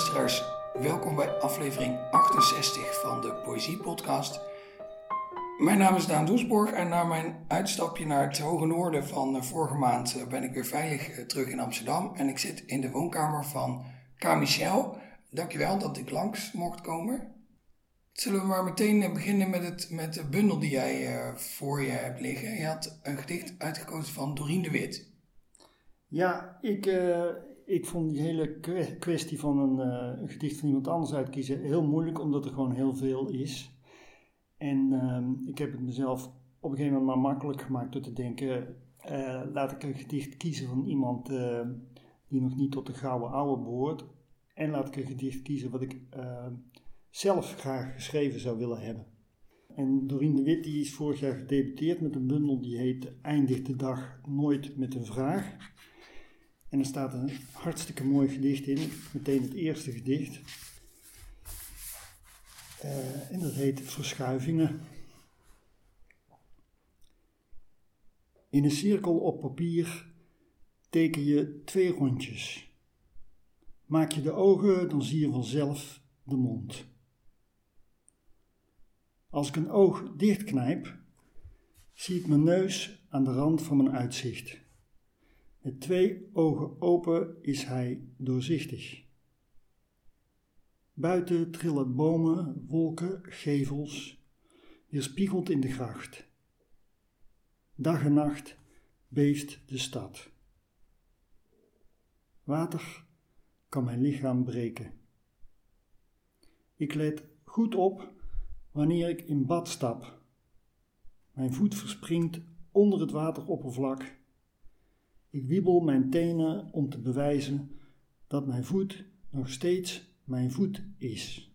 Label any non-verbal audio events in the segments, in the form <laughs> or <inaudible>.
luisteraars, welkom bij aflevering 68 van de Poëzie Podcast. Mijn naam is Daan Doesborg en na mijn uitstapje naar het hoge noorden van eh, vorige maand eh, ben ik weer veilig eh, terug in Amsterdam. En ik zit in de woonkamer van K. Michel. Dankjewel dat ik langs mocht komen. Zullen we maar meteen beginnen met, het, met de bundel die jij voor je hebt liggen. Je had een gedicht uitgekozen van Dorien de Wit. Ja, ik, ik vond die hele kwestie van een, uh, een, gedicht van iemand anders uitkiezen heel moeilijk, omdat er gewoon heel veel is. En ehm, ik heb het mezelf op een gegeven moment maar makkelijk gemaakt door te denken: uh, laat ik een gedicht kiezen van iemand uh, die nog niet tot de gouden oude behoort. En laat ik een gedicht kiezen wat ik ehm, zelf graag geschreven zou willen hebben. En Dorien de Wit die is vorig jaar gedebuteerd met een bundel die heet Eindigt de dag nooit met een vraag. En er staat een hartstikke mooi gedicht in, meteen het eerste gedicht. Uh, en dat heet Verschuivingen. In een cirkel op papier teken je twee rondjes. Maak je de ogen, dan zie je vanzelf de mond. Als ik een oog dichtknijp, zie ik mijn neus aan de rand van mijn uitzicht. Met twee ogen open is hij doorzichtig. Buiten trillen bomen, wolken, gevels, weerspiegeld in de gracht. Dag en nacht beeft de stad. Water kan mijn lichaam breken. Ik let goed op wanneer ik in bad stap. Mijn voet verspringt onder het wateroppervlak ik wiebel mijn tenen om te bewijzen dat mijn voet nog steeds mijn voet is.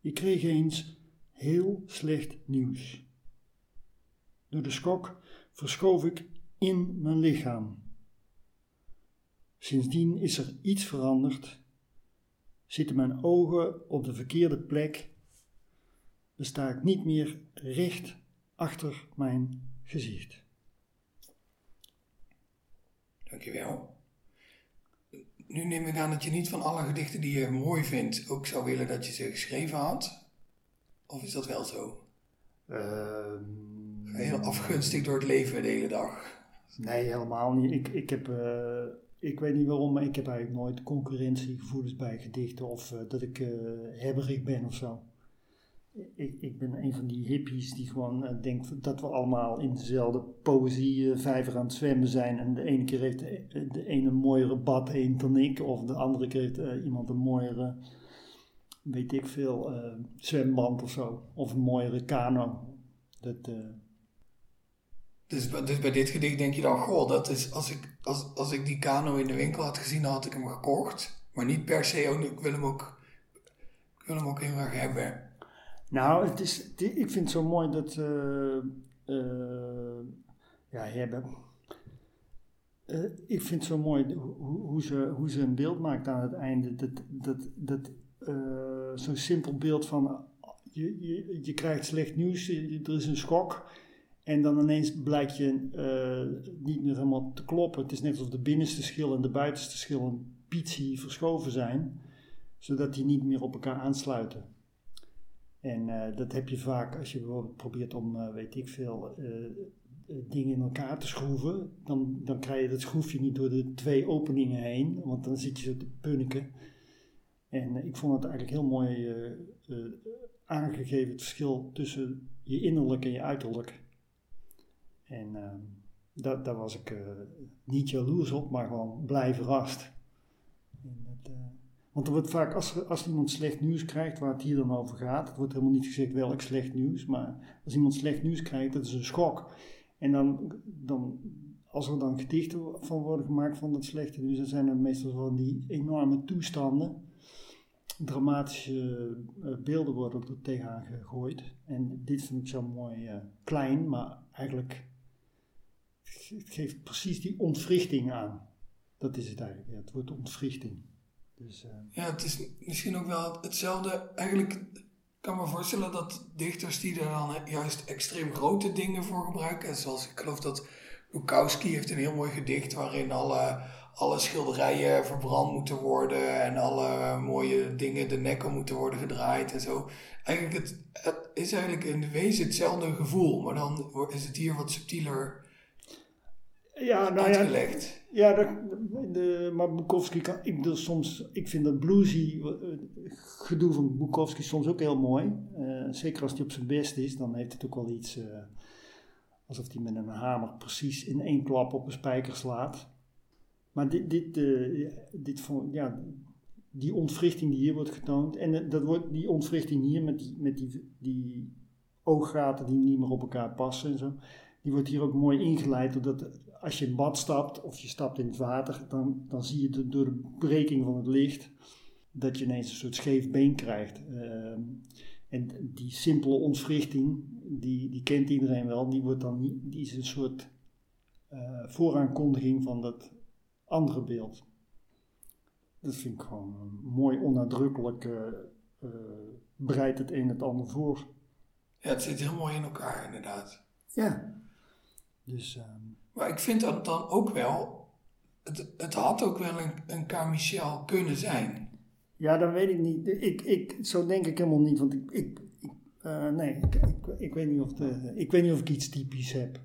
Ik kreeg eens heel slecht nieuws. Door de schok verschoof ik in mijn lichaam. Sindsdien is er iets veranderd. Zitten mijn ogen op de verkeerde plek. Besta ik niet meer recht achter mijn gezicht. Dankjewel. Nu neem ik aan dat je niet van alle gedichten die je mooi vindt ook zou willen dat je ze geschreven had. Of is dat wel zo? Uh, heel afgunstig door het leven de hele dag. Nee, helemaal niet. Ik, ik, heb, uh, ik weet niet waarom, maar ik heb eigenlijk nooit concurrentiegevoelens bij gedichten of uh, dat ik uh, hebberig ben of zo ik, ik ben een van die hippies die gewoon uh, denkt dat we allemaal in dezelfde poëzie vijver aan het zwemmen zijn. En de ene keer heeft de, de ene een mooiere bad een dan ik. Of de andere keer heeft iemand een mooiere, weet ik veel, uh, zwemband of zo. Of een mooiere kano. Dat, dus, dus bij dit gedicht denk je dan, goh, dat is, als, ik, als, als ik die kano in de winkel had gezien, dan had ik hem gekocht. Maar niet per se, oh, ik wil hem ook, ik wil hem ook heel erg hebben. Nou, het is, ik vind het zo mooi dat. Uh, ja, hebben. Uh, ik vind het zo mooi hoe, hoe, ze, hoe ze een beeld maakt aan het einde. Dat, dat, dat zo'n simpel beeld van. Je, je, je krijgt slecht nieuws, er is een schok. En dan ineens blijkt je niet meer helemaal te kloppen. Het is net alsof de binnenste schil en de buitenste schil een pizzie verschoven zijn, zodat die niet meer op elkaar aansluiten. En uh, dat heb je vaak als je bijvoorbeeld probeert om, uh, weet ik veel, uh, dingen in elkaar te schroeven. Dan, dan krijg je dat schroefje niet door de twee openingen heen, want dan zit je zo te punniken. En ik vond het eigenlijk heel mooi aangegeven, het verschil tussen je innerlijk en je uiterlijk. En daar, daar was ik niet jaloers op, maar gewoon blij verrast. Want er wordt vaak, als, als iemand slecht nieuws krijgt, waar het hier dan over gaat, het wordt helemaal niet gezegd welk slecht nieuws, maar als iemand slecht nieuws krijgt, dat is een schok. En dan, dan als er dan gedichten van worden gemaakt van dat slechte nieuws, dan zijn er meestal van die enorme toestanden. Dramatische uh, beelden worden er tegenaan gegooid. En dit vind ik zo mooi uh, klein, maar eigenlijk geeft precies die ontwrichting aan. Dat is het eigenlijk. Ja, het wordt ontwrichting. Dus, uh... Ja, het is misschien ook wel hetzelfde. Eigenlijk kan me voorstellen dat dichters die er dan juist extreem grote dingen voor gebruiken. Zoals ik geloof dat Bukowski heeft een heel mooi gedicht waarin alle, alle schilderijen verbrand moeten worden en alle mooie dingen de nekken moeten worden gedraaid en zo. Eigenlijk, het, het is eigenlijk in wezen hetzelfde gevoel, maar dan is het hier wat subtieler ja, nou uitgelegd. Ja, ja de, de, maar Bukowski kan, ik bedoel, soms, ik vind dat bluesy eh, gedoe van Bukowski soms ook heel mooi. Uh, zeker als hij op zijn best is, dan heeft het ook wel iets uh, alsof hij met een hamer precies in één klap op een spijker slaat. Maar dit, dit, uh, dit ja, die ontwrichting die hier wordt getoond, en dat wordt, die ontwrichting hier met die, met die, die ooggaten die niet meer op elkaar passen en zo, die wordt hier ook mooi ingeleid doordat als je in bad stapt of je stapt in het water, dan, dan zie je door de breking van het licht dat je ineens een soort scheef been krijgt. Uh, en die simpele ontwrichting, die, die kent iedereen wel, die, wordt dan, die is een soort uh, vooraankondiging van dat andere beeld. Dat vind ik gewoon mooi onnadrukkelijk, uh, bereidt het een het ander voor. Ja, het zit heel mooi in elkaar inderdaad. Ja. Dus, ehm, maar ik vind dat dan ook wel, het, het had ook wel een, een K. Michel kunnen zijn. Ja, dat weet ik niet. Ik, ik, zo denk ik helemaal niet, want ik, ik, uh, nee, ik, ik, weet niet of de, ik weet niet of ik iets typisch heb.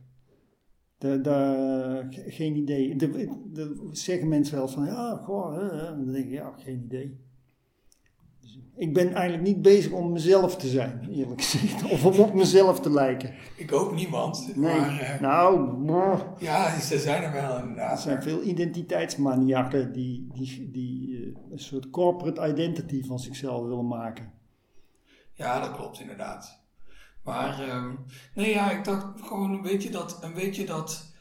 De, de, geen idee. De, de, zeggen mensen wel van, ja, goh, dan denk ik, ja, geen idee. Ik ben eigenlijk niet bezig om mezelf te zijn, eerlijk gezegd. Of om op mezelf te lijken. Ik ook niemand. Nee. Maar, uh, nou, ja, ze zijn er wel inderdaad. Er zijn veel identiteitsmaniakken die, die, die uh, een soort corporate identity van zichzelf willen maken. Ja, dat klopt inderdaad. Maar, um, nee ja, ik dacht gewoon een beetje dat, een beetje dat,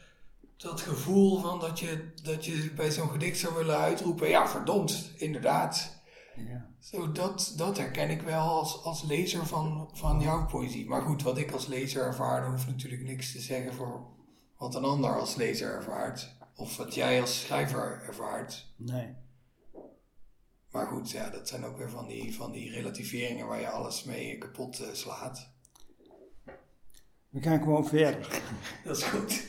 dat gevoel van dat je, dat je bij zo'n gedicht zou willen uitroepen. Ja, verdomd, inderdaad. Ja. Zo, dat, dat herken ik wel als, als lezer van, van jouw poëzie. Maar goed, wat ik als lezer ervaar, hoeft natuurlijk niks te zeggen voor wat een ander als lezer ervaart. Of wat jij als schrijver ervaart. Nee. Maar goed, ja, dat zijn ook weer van die, van die relativeringen waar je alles mee kapot uh, slaat. We gaan gewoon verder. <laughs> dat is goed.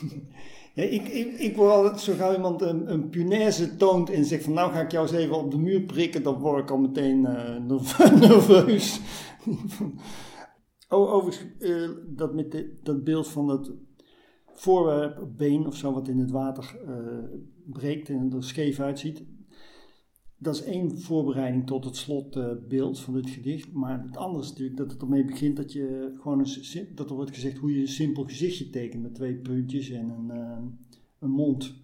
<laughs> Ja, ik, ik, ik word altijd, zo gauw iemand een, een punaise toont en zegt van nou ga ik jou eens even op de muur prikken, dan word ik al meteen uh, <laughs> nerveus. oh, overigens, uh, dat, met de, dat beeld van dat voorwerp, been of zo, wat in het water uh, breekt en er scheef uitziet. Dat is één voorbereiding tot het slotbeeld van dit gedicht. Maar het andere is natuurlijk dat het ermee begint dat, je gewoon een, dat er wordt gezegd hoe je een simpel gezichtje tekent met twee puntjes en een, uh, een mond.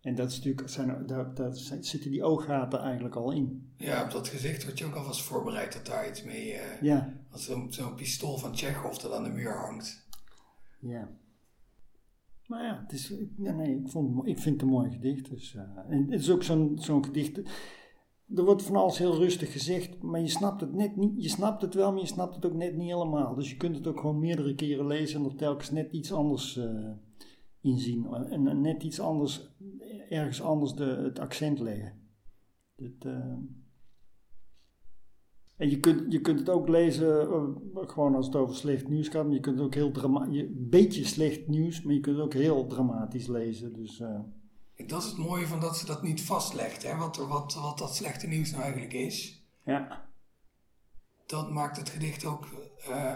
En dat is natuurlijk, zijn, daar, daar zitten die ooggaten eigenlijk al in. Ja, op dat gezicht wordt je ook alvast voorbereid dat daar iets mee. Uh, ja. Als zo'n zo pistool van Tsjechov dat aan de muur hangt. Ja. Maar ja, het is, nee, ik, vond, ik vind het een mooi gedicht. Dus, uh, en het is ook zo'n zo'n gedicht. Er wordt van alles heel rustig gezegd, maar je snapt het net niet. Je snapt het wel, maar je snapt het ook net niet helemaal. Dus je kunt het ook gewoon meerdere keren lezen en er telkens net iets anders uh, in zien. En, net iets anders, ergens anders de, het accent leggen. Dit, en je kunt, je kunt het ook lezen, uh, gewoon als het over slecht nieuws gaat, maar je kunt het ook heel dramatisch, een beetje slecht nieuws, maar je kunt het ook heel dramatisch lezen. Dus, uh, dat is het mooie van dat ze dat niet vastlegt, hè? Wat, wat, wat dat slechte nieuws nou eigenlijk is. Ja. Dat maakt het gedicht ook uh,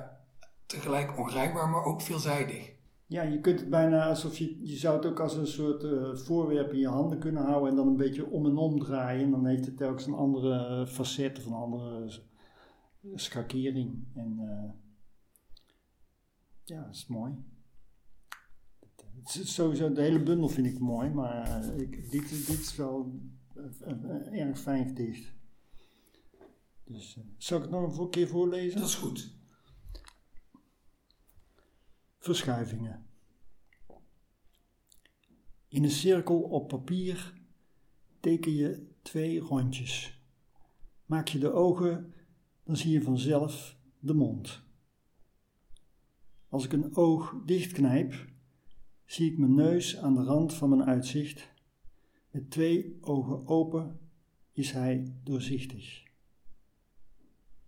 tegelijk ongrijpbaar, maar ook veelzijdig. Ja, je kunt het bijna alsof je, je zou het ook als een soort uh, voorwerp in je handen kunnen houden en dan een beetje om en om draaien. En dan heeft het telkens een andere facet of een andere schakering. En uh, ja, dat is mooi. Het is sowieso, de hele bundel vind ik mooi, maar uh, ik, dit, dit is wel een, erg fijn gedicht. Dus uh, zal ik het nog een keer voorlezen? Dat is goed. Verschuivingen. In een cirkel op papier teken je twee rondjes. Maak je de ogen dan zie je vanzelf de mond. Als ik een oog dichtknijp, zie ik mijn neus aan de rand van mijn uitzicht. Met twee ogen open is hij doorzichtig.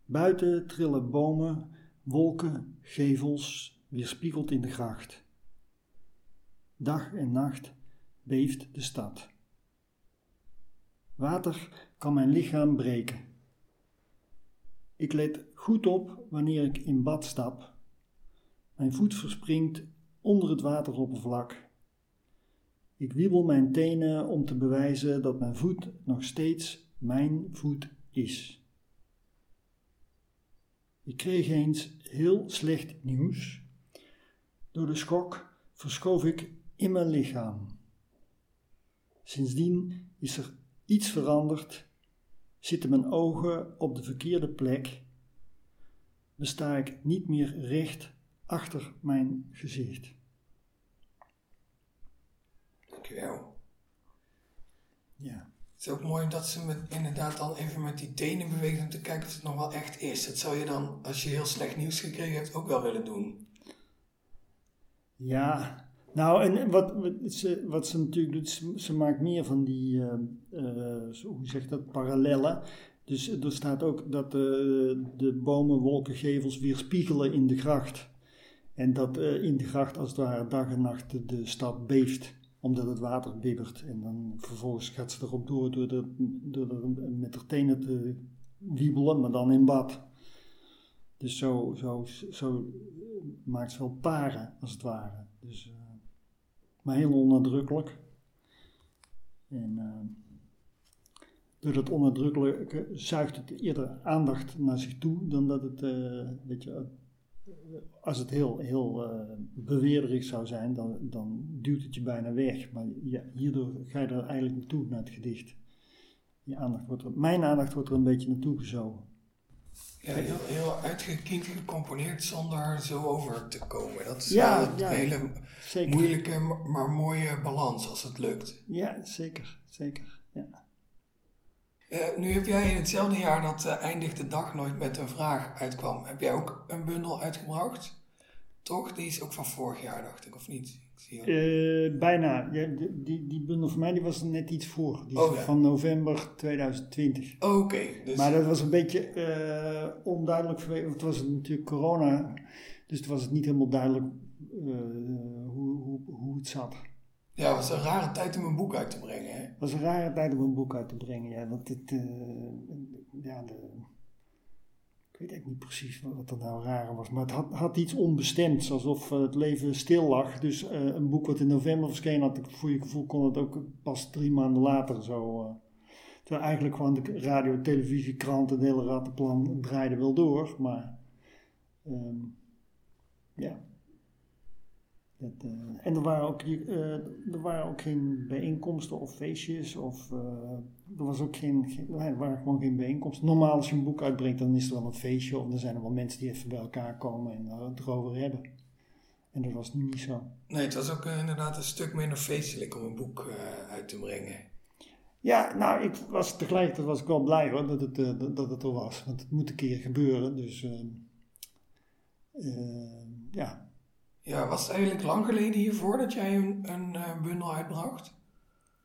Buiten trillen bomen, wolken, gevels, weerspiegeld in de gracht. Dag en nacht beeft de stad. Water kan mijn lichaam breken. Ik let goed op wanneer ik in bad stap. Mijn voet verspringt onder het wateroppervlak. Ik wiebel mijn tenen om te bewijzen dat mijn voet nog steeds mijn voet is. Ik kreeg eens heel slecht nieuws. Door de schok verschoof ik in mijn lichaam. Sindsdien is er iets veranderd, zitten mijn ogen op de verkeerde plek, besta ik niet meer recht achter mijn gezicht. Dankjewel. Ja. Het is ook mooi dat ze met, inderdaad dan even met die tenen beweegt om te kijken of het nog wel echt is. Dat zou je dan, als je heel slecht nieuws gekregen hebt, ook wel willen doen. Ja, nou en wat, ze, wat natuurlijk doet, ze, maakt meer van die, uh, hoe zeg dat, parallellen. Dus er staat ook dat de, bomen, wolken, gevels weerspiegelen in de gracht. En dat uh, in de gracht als het ware dag en nacht de, stad beeft omdat het water bibbert. En dan vervolgens gaat ze erop door door, de, de, met haar tenen te wiebelen, maar dan in bad. Dus zo, zo, zo maakt ze wel paren, als het ware. Dus, uh, maar heel onnadrukkelijk. En uh, door dat onnadrukkelijke zuigt het eerder aandacht naar zich toe dan dat het, uh, weet je, als het heel, heel uh, beweerderig zou zijn, dan, dan duwt het je bijna weg. Maar hierdoor ga je er eigenlijk naartoe, naar het gedicht. Je aandacht wordt mijn aandacht wordt er een beetje naartoe gezogen. Ja, heel, heel uitgekiend gecomponeerd zonder zo over te komen. Dat is Ja, wel een ja, hele Zeker. moeilijke, maar mooie balans als het lukt. Ja, zeker. Zeker. Ja. Eh, nu heb jij in hetzelfde jaar dat eh, Eindigt de Dag Nooit met een Vraag uitkwam, heb jij ook een bundel uitgebracht? Toch? Die is ook van vorig jaar, dacht ik, of niet? Eh, bijna. Ja, die, die, bundel voor mij die was er net iets voor. Die is Oh, van november 2020. Oké, dus Maar dat was een beetje eh, onduidelijk vanwege, want het was natuurlijk corona. Dus het was het niet helemaal duidelijk eh, hoe, hoe, hoe het zat. ja, het was een rare tijd om een boek uit te brengen. Hè? Het was een rare tijd om een boek uit te brengen. Ja, want het, eh, ja, de, ik weet eigenlijk niet precies wat er nou raar was. Maar het had, iets onbestemds, alsof eh, het leven stil lag. Dus eh, een boek wat in november verscheen had, ik- voor je gevoel kon het ook pas drie maanden later zo. eh, terwijl eigenlijk gewoon de radio, televisie, krant, het hele rattenplan draaide wel door. Maar ehm, ja. Eh, en er waren, ook, eh, er waren ook geen bijeenkomsten of feestjes. Of, eh, er, was ook geen, er waren gewoon geen bijeenkomsten. Normaal als je een boek uitbrengt, dan is er wel een feestje. Of dan zijn er wel mensen die even bij elkaar komen en er het erover hebben. En dat was nu niet zo. Nee, het was ook inderdaad een stuk minder feestelijk om een boek uit te brengen. Ja, nou, ik was, tegelijkertijd was ik wel blij hoor, dat het, dat, het er was. Want het moet een keer gebeuren. Dus eh, eh, ja, Ja, was het eigenlijk lang geleden hiervoor dat jij een, een eh, bundel uitbracht?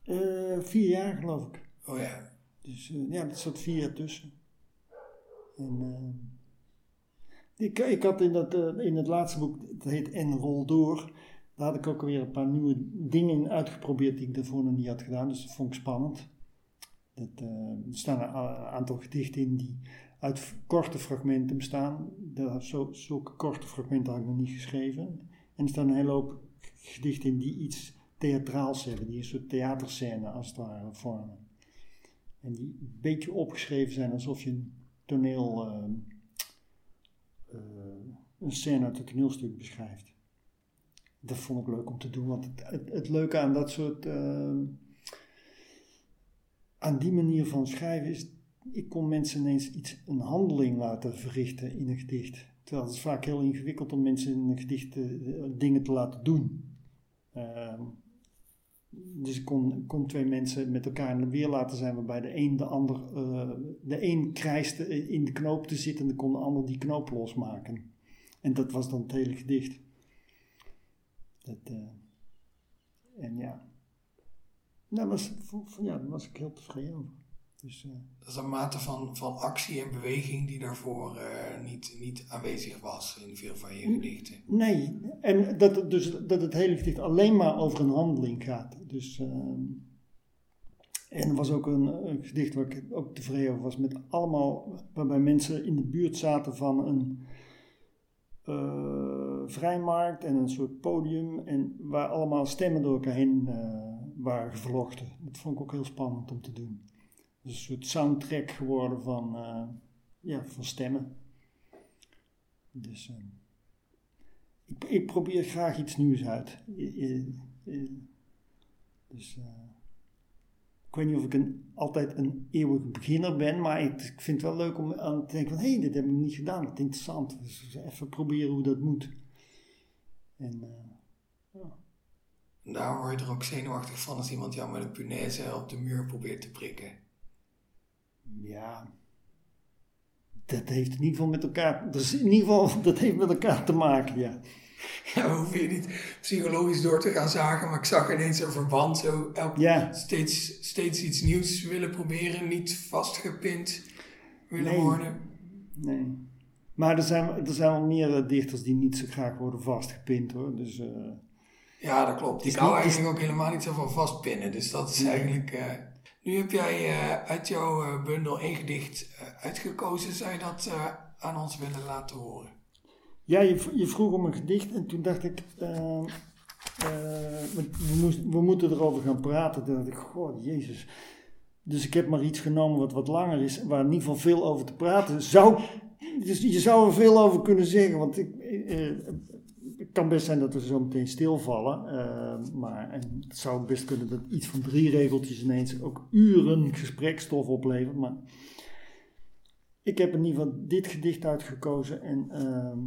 Eh, vier jaar geloof ik. Oh ja, Dus eh, ja, er zat vier jaar tussen. En, eh, ik, ik had in, dat, in het laatste boek, het heet En Rol Door, daar had ik ook weer een paar nieuwe dingen in uitgeprobeerd die ik daarvoor nog niet had gedaan. Dus dat vond ik spannend. Dat, er staan een aantal gedichten in die uit korte fragmenten bestaan. Zo, zulke korte fragmenten had ik nog niet geschreven. En er staan een hele hoop gedichten die iets theatraals hebben, die een soort theaterscène als het ware vormen. En die een beetje opgeschreven zijn alsof je een toneel, eh, eh, een scène uit het toneelstuk beschrijft. Dat vond ik leuk om te doen, want het, het, leuke aan dat soort, eh, aan die manier van schrijven is, ik kon mensen ineens iets, een handeling laten verrichten in een gedicht. Het is vaak heel ingewikkeld om mensen in een gedicht eh, dingen te laten doen. Ehm, dus ik kon, kon twee mensen met elkaar in weer laten zijn, waarbij de een de ander, eh, de een krijste in de knoop te zitten en dan kon de ander die knoop losmaken. En dat was dan het hele gedicht. Dat, eh, en ja, daar was, ja, daar was ik heel tevreden over. Dus, uh, dat is een mate van, van actie en beweging die daarvoor uh, niet, niet aanwezig was in veel van je gedichten. Nee, en dat, dus, dat het hele gedicht alleen maar over een handeling gaat. Dus, uh, en er was ook een, een, gedicht waar ik ook tevreden over was, met allemaal, waarbij mensen in de buurt zaten van een uh, vrijmarkt en een soort podium, en waar allemaal stemmen door elkaar heen waren gevlochten. Dat vond ik ook heel spannend om te doen een soort soundtrack geworden van, uh, ja, van stemmen. Dus uh, ik, ik, probeer graag iets nieuws uit. Dus uh, ik weet niet of ik een, altijd een eeuwige beginner ben, maar ik, ik, vind het wel leuk om aan te denken van hé, hey, dit heb ik niet gedaan, dat is interessant. Dus even proberen hoe dat moet. En ja. Daar word je er ook zenuwachtig van als iemand jou met een punaise op de muur probeert te prikken. Ja, dat heeft in ieder geval met elkaar, dus in ieder geval, dat heeft met elkaar te maken, ja. Ja, we hoeven je niet psychologisch door te gaan zagen, maar ik zag ineens een verband. Zo elk, ja. steeds, steeds iets nieuws willen proberen, niet vastgepind willen worden. Nee. Maar er zijn, er zijn wel meer eh, dichters die niet zo graag worden vastgepind hoor. Dus, uh, ja, dat klopt. Ik hou eigenlijk ook helemaal niet zo van vastpinnen. Dus dat is eigenlijk. Uh, nu heb jij uh, uit jouw uh, bundel één gedicht uh, uitgekozen. Zou je dat aan ons willen laten horen? Ja, je, je, vroeg om een gedicht en toen dacht ik, we, moest, we, moeten erover gaan praten. Toen dacht ik, god, jezus. Dus ik heb maar iets genomen wat wat langer is, waar in ieder geval veel over te praten zou. <laughs> Dus je zou er veel over kunnen zeggen, want ik, het kan best zijn dat we zo meteen stilvallen. Uh, maar en het zou best kunnen dat iets van drie regeltjes ineens ook uren gesprekstof oplevert. Maar ik heb in ieder geval dit gedicht uitgekozen. En uh,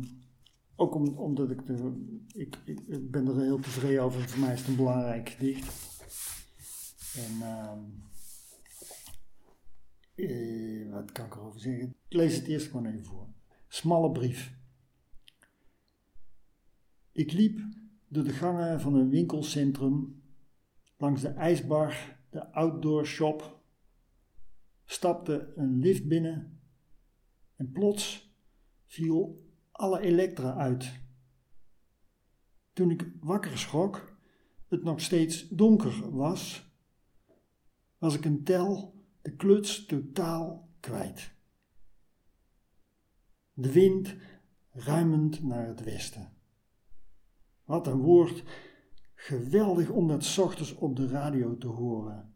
ook om, omdat ik, de, ik, ik, ben er heel tevreden over. Voor mij is het een belangrijk gedicht. En uh, wat kan ik erover zeggen? Ik lees het eerst gewoon even voor. Smalle brief. Ik liep door de gangen van een winkelcentrum, langs de ijsbar, de outdoor shop, stapte een lift binnen en plots viel alle elektra uit. Toen ik wakker schrok, het nog steeds donker was, was ik een tel de kluts totaal kwijt. De wind ruimend naar het westen. Wat een woord. Geweldig om dat ochtends op de radio te horen.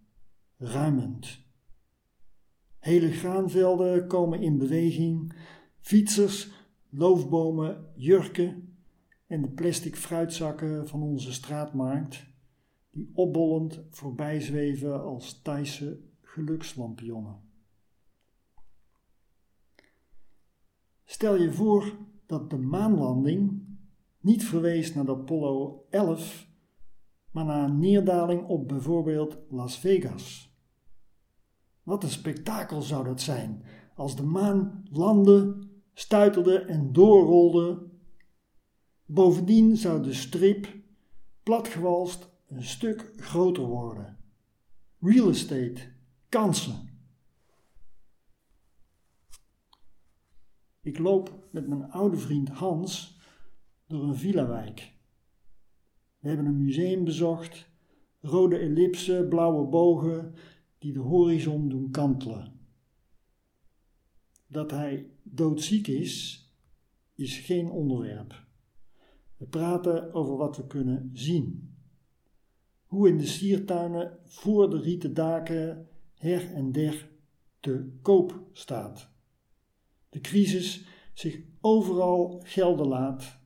Ruimend. Hele graanvelden komen in beweging. Fietsers, loofbomen, jurken en de plastic fruitzakken van onze straatmarkt, die opbollend voorbij zweven als Thaise gelukslampionnen. Stel je voor dat de maanlanding niet verwees naar de Apollo 11, maar naar een neerdaling op bijvoorbeeld Las Vegas. Wat een spektakel zou dat zijn als de maan landde, stuiterde en doorrolde. Bovendien zou de strip, platgewalst, een stuk groter worden. Real estate, kansen. Ik loop met mijn oude vriend Hans door een villa-wijk. We hebben een museum bezocht, rode ellipsen, blauwe bogen die de horizon doen kantelen. Dat hij doodziek is, is geen onderwerp. We praten over wat we kunnen zien. Hoe in de siertuinen voor de rieten daken her en der te koop staat. De crisis zich overal gelden laat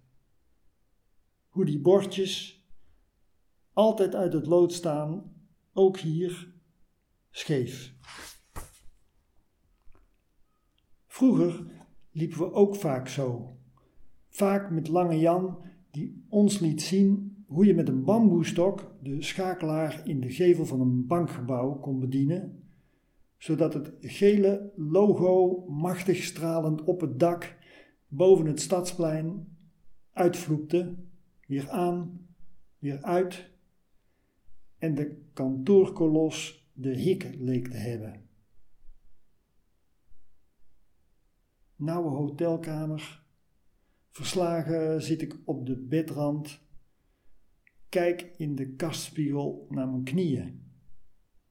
hoe die bordjes altijd uit het lood staan, ook hier scheef. Vroeger liepen we ook vaak zo. Vaak met lange Jan die ons liet zien hoe je met een bamboestok de schakelaar in de gevel van een bankgebouw kon bedienen, zodat het gele logo machtig stralend op het dak boven het stadsplein uitvloekte weer aan, weer uit en de kantoorkolos de hik leek te hebben. Nauwe hotelkamer, verslagen zit ik op de bedrand, kijk in de kastspiegel naar mijn knieën.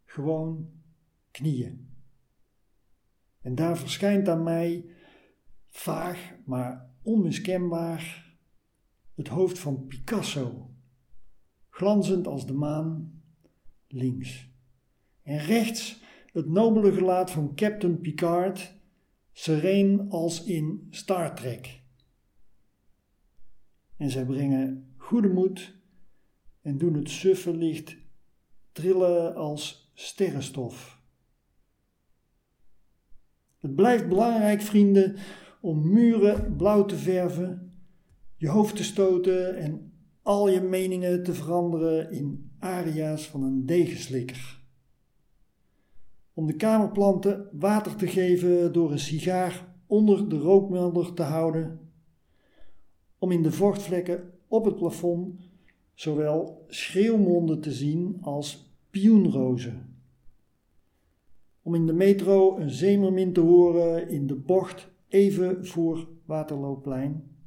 Gewoon knieën. En daar verschijnt aan mij, vaag maar onmiskenbaar, het hoofd van Picasso, glanzend als de maan, links. En rechts het nobele gelaat van Captain Picard, sereen als in Star Trek. En zij brengen goede moed en doen het suffe licht trillen als sterrenstof. Het blijft belangrijk, vrienden, om muren blauw te verven, je hoofd te stoten en al je meningen te veranderen in aria's van een degenslikker. Om de kamerplanten water te geven door een sigaar onder de rookmelder te houden. Om in de vochtvlekken op het plafond zowel schreeuwmonden te zien als pioenrozen. Om in de metro een zeemermin te horen in de bocht even voor Waterloopplein.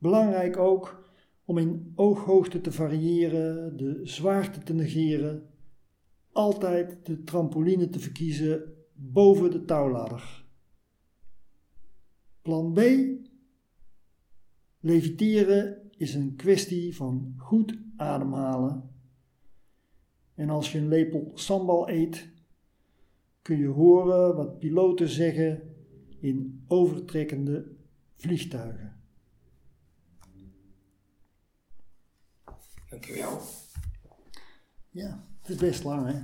Belangrijk ook om in ooghoogte te variëren, de zwaarte te negeren, altijd de trampoline te verkiezen boven de touwladder. Plan B. Leviteren is een kwestie van goed ademhalen. En als je een lepel sambal eet, kun je horen wat piloten zeggen in overtrekkende vliegtuigen. Dankjewel. Ja, het is best lang hè?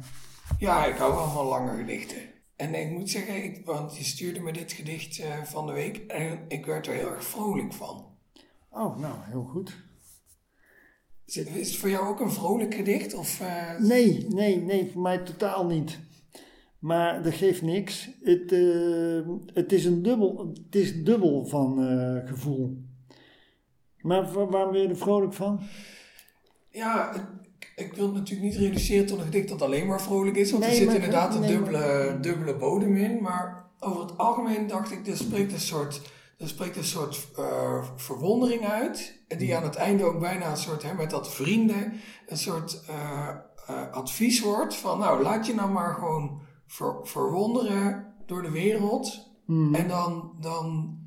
Ja, ik hou wel van lange gedichten. En ik moet zeggen, ik, want je stuurde me dit gedicht uh, van de week en ik werd er heel erg vrolijk van. Oh, nou, heel goed. Is het, is het voor jou ook een vrolijk gedicht? Of, uh... Nee, nee, nee, voor mij totaal niet. Maar dat geeft niks. Het, uh, het, is, een dubbel, het is dubbel van gevoel. Maar waar, waar ben je er vrolijk van? Ja, ik wil het natuurlijk niet reduceren tot een gedicht dat alleen maar vrolijk is. Want nee, er zit inderdaad een dubbele, dubbele bodem in. Maar over het algemeen dacht ik, er spreekt een soort, er spreekt een soort uh, verwondering uit. En die aan het einde ook bijna een soort, hè, met dat vrienden, een soort advies wordt. Van nou, laat je nou maar gewoon ver, verwonderen door de wereld. Mm. En dan, dan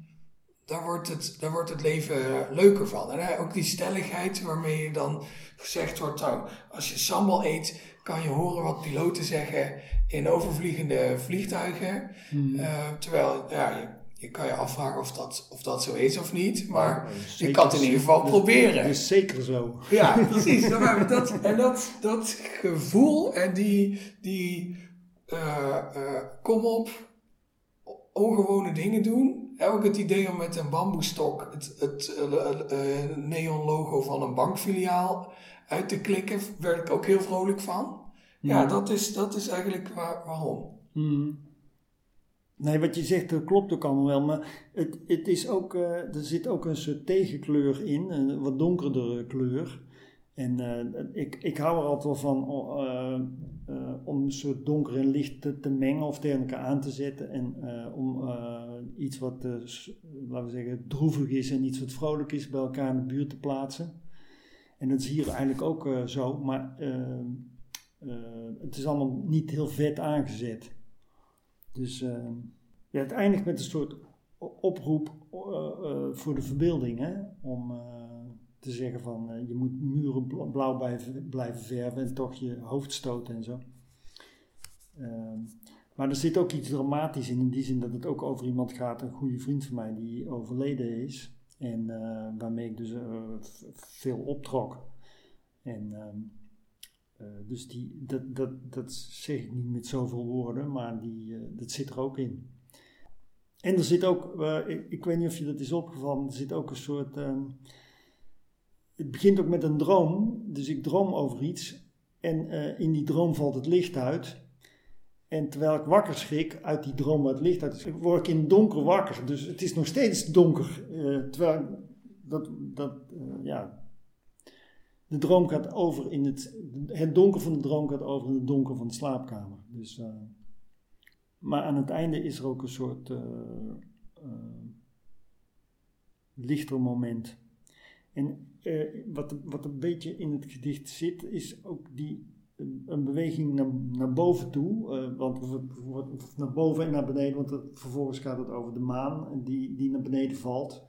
daar, wordt het, daar wordt het leven leuker van. En hè, ook die stelligheid waarmee je dan gezegd wordt, nou, als je sambal eet, kan je horen wat piloten zeggen in overvliegende vliegtuigen. Mm. Uh, terwijl, ja, je, je, kan je afvragen of dat, of dat zo is of niet, maar ja, je kan het in ieder geval proberen. Dat is zeker zo. Ja, <laughs> precies. dat, en dat, dat gevoel en die, die uh, uh, kom op, ongewone dingen doen. Ook het idee om met een bamboestok het, het uh, neon logo van een bankfiliaal uit te klikken, werd ik ook heel vrolijk van. Ja, dat, is, dat is eigenlijk waar, waarom. Mm. Nee, wat je zegt, dat klopt ook allemaal wel. Maar het, het is ook, er zit ook een soort tegenkleur in, een wat donkerdere kleur. En uh, ik, ik hou er altijd wel van uh, uh, om een soort donker en licht te, te, mengen of tegen elkaar aan te zetten. En om iets wat, laten we zeggen, droevig is en iets wat vrolijk is bij elkaar in de buurt te plaatsen. En dat is hier eigenlijk ook zo, maar het is allemaal niet heel vet aangezet. Dus ja, het eindigt met een soort oproep voor de verbeelding, hè? om te zeggen van uh, je moet muren blauw blijven, blijven verven en toch je hoofd stoten en zo. Uh, maar er zit ook iets dramatisch in, in die zin dat het ook over iemand gaat, een goede vriend van mij die overleden is. En uh, waarmee ik dus uh, veel optrok. En ehm, dus die, dat, dat, dat zeg ik niet met zoveel woorden, maar die, dat zit er ook in. En er zit ook, ik, ik, weet niet of je dat is opgevallen, er zit ook een soort ehm, het begint ook met een droom. Dus ik droom over iets. En uh, in die droom valt het licht uit. En terwijl ik wakker schrik uit die droom waar het licht uit is, word ik in donker wakker. Dus het is nog steeds donker. Uh, terwijl dat, dat uh, ja, de droom gaat over in het, het donker van de droom gaat over in het donker van de slaapkamer. Dus, maar aan het einde is er ook een soort lichter moment. En wat, wat een beetje in het gedicht zit, is ook die een beweging naar, boven toe, uh, want naar boven en naar beneden, want het, vervolgens gaat het over de maan die, die naar beneden valt.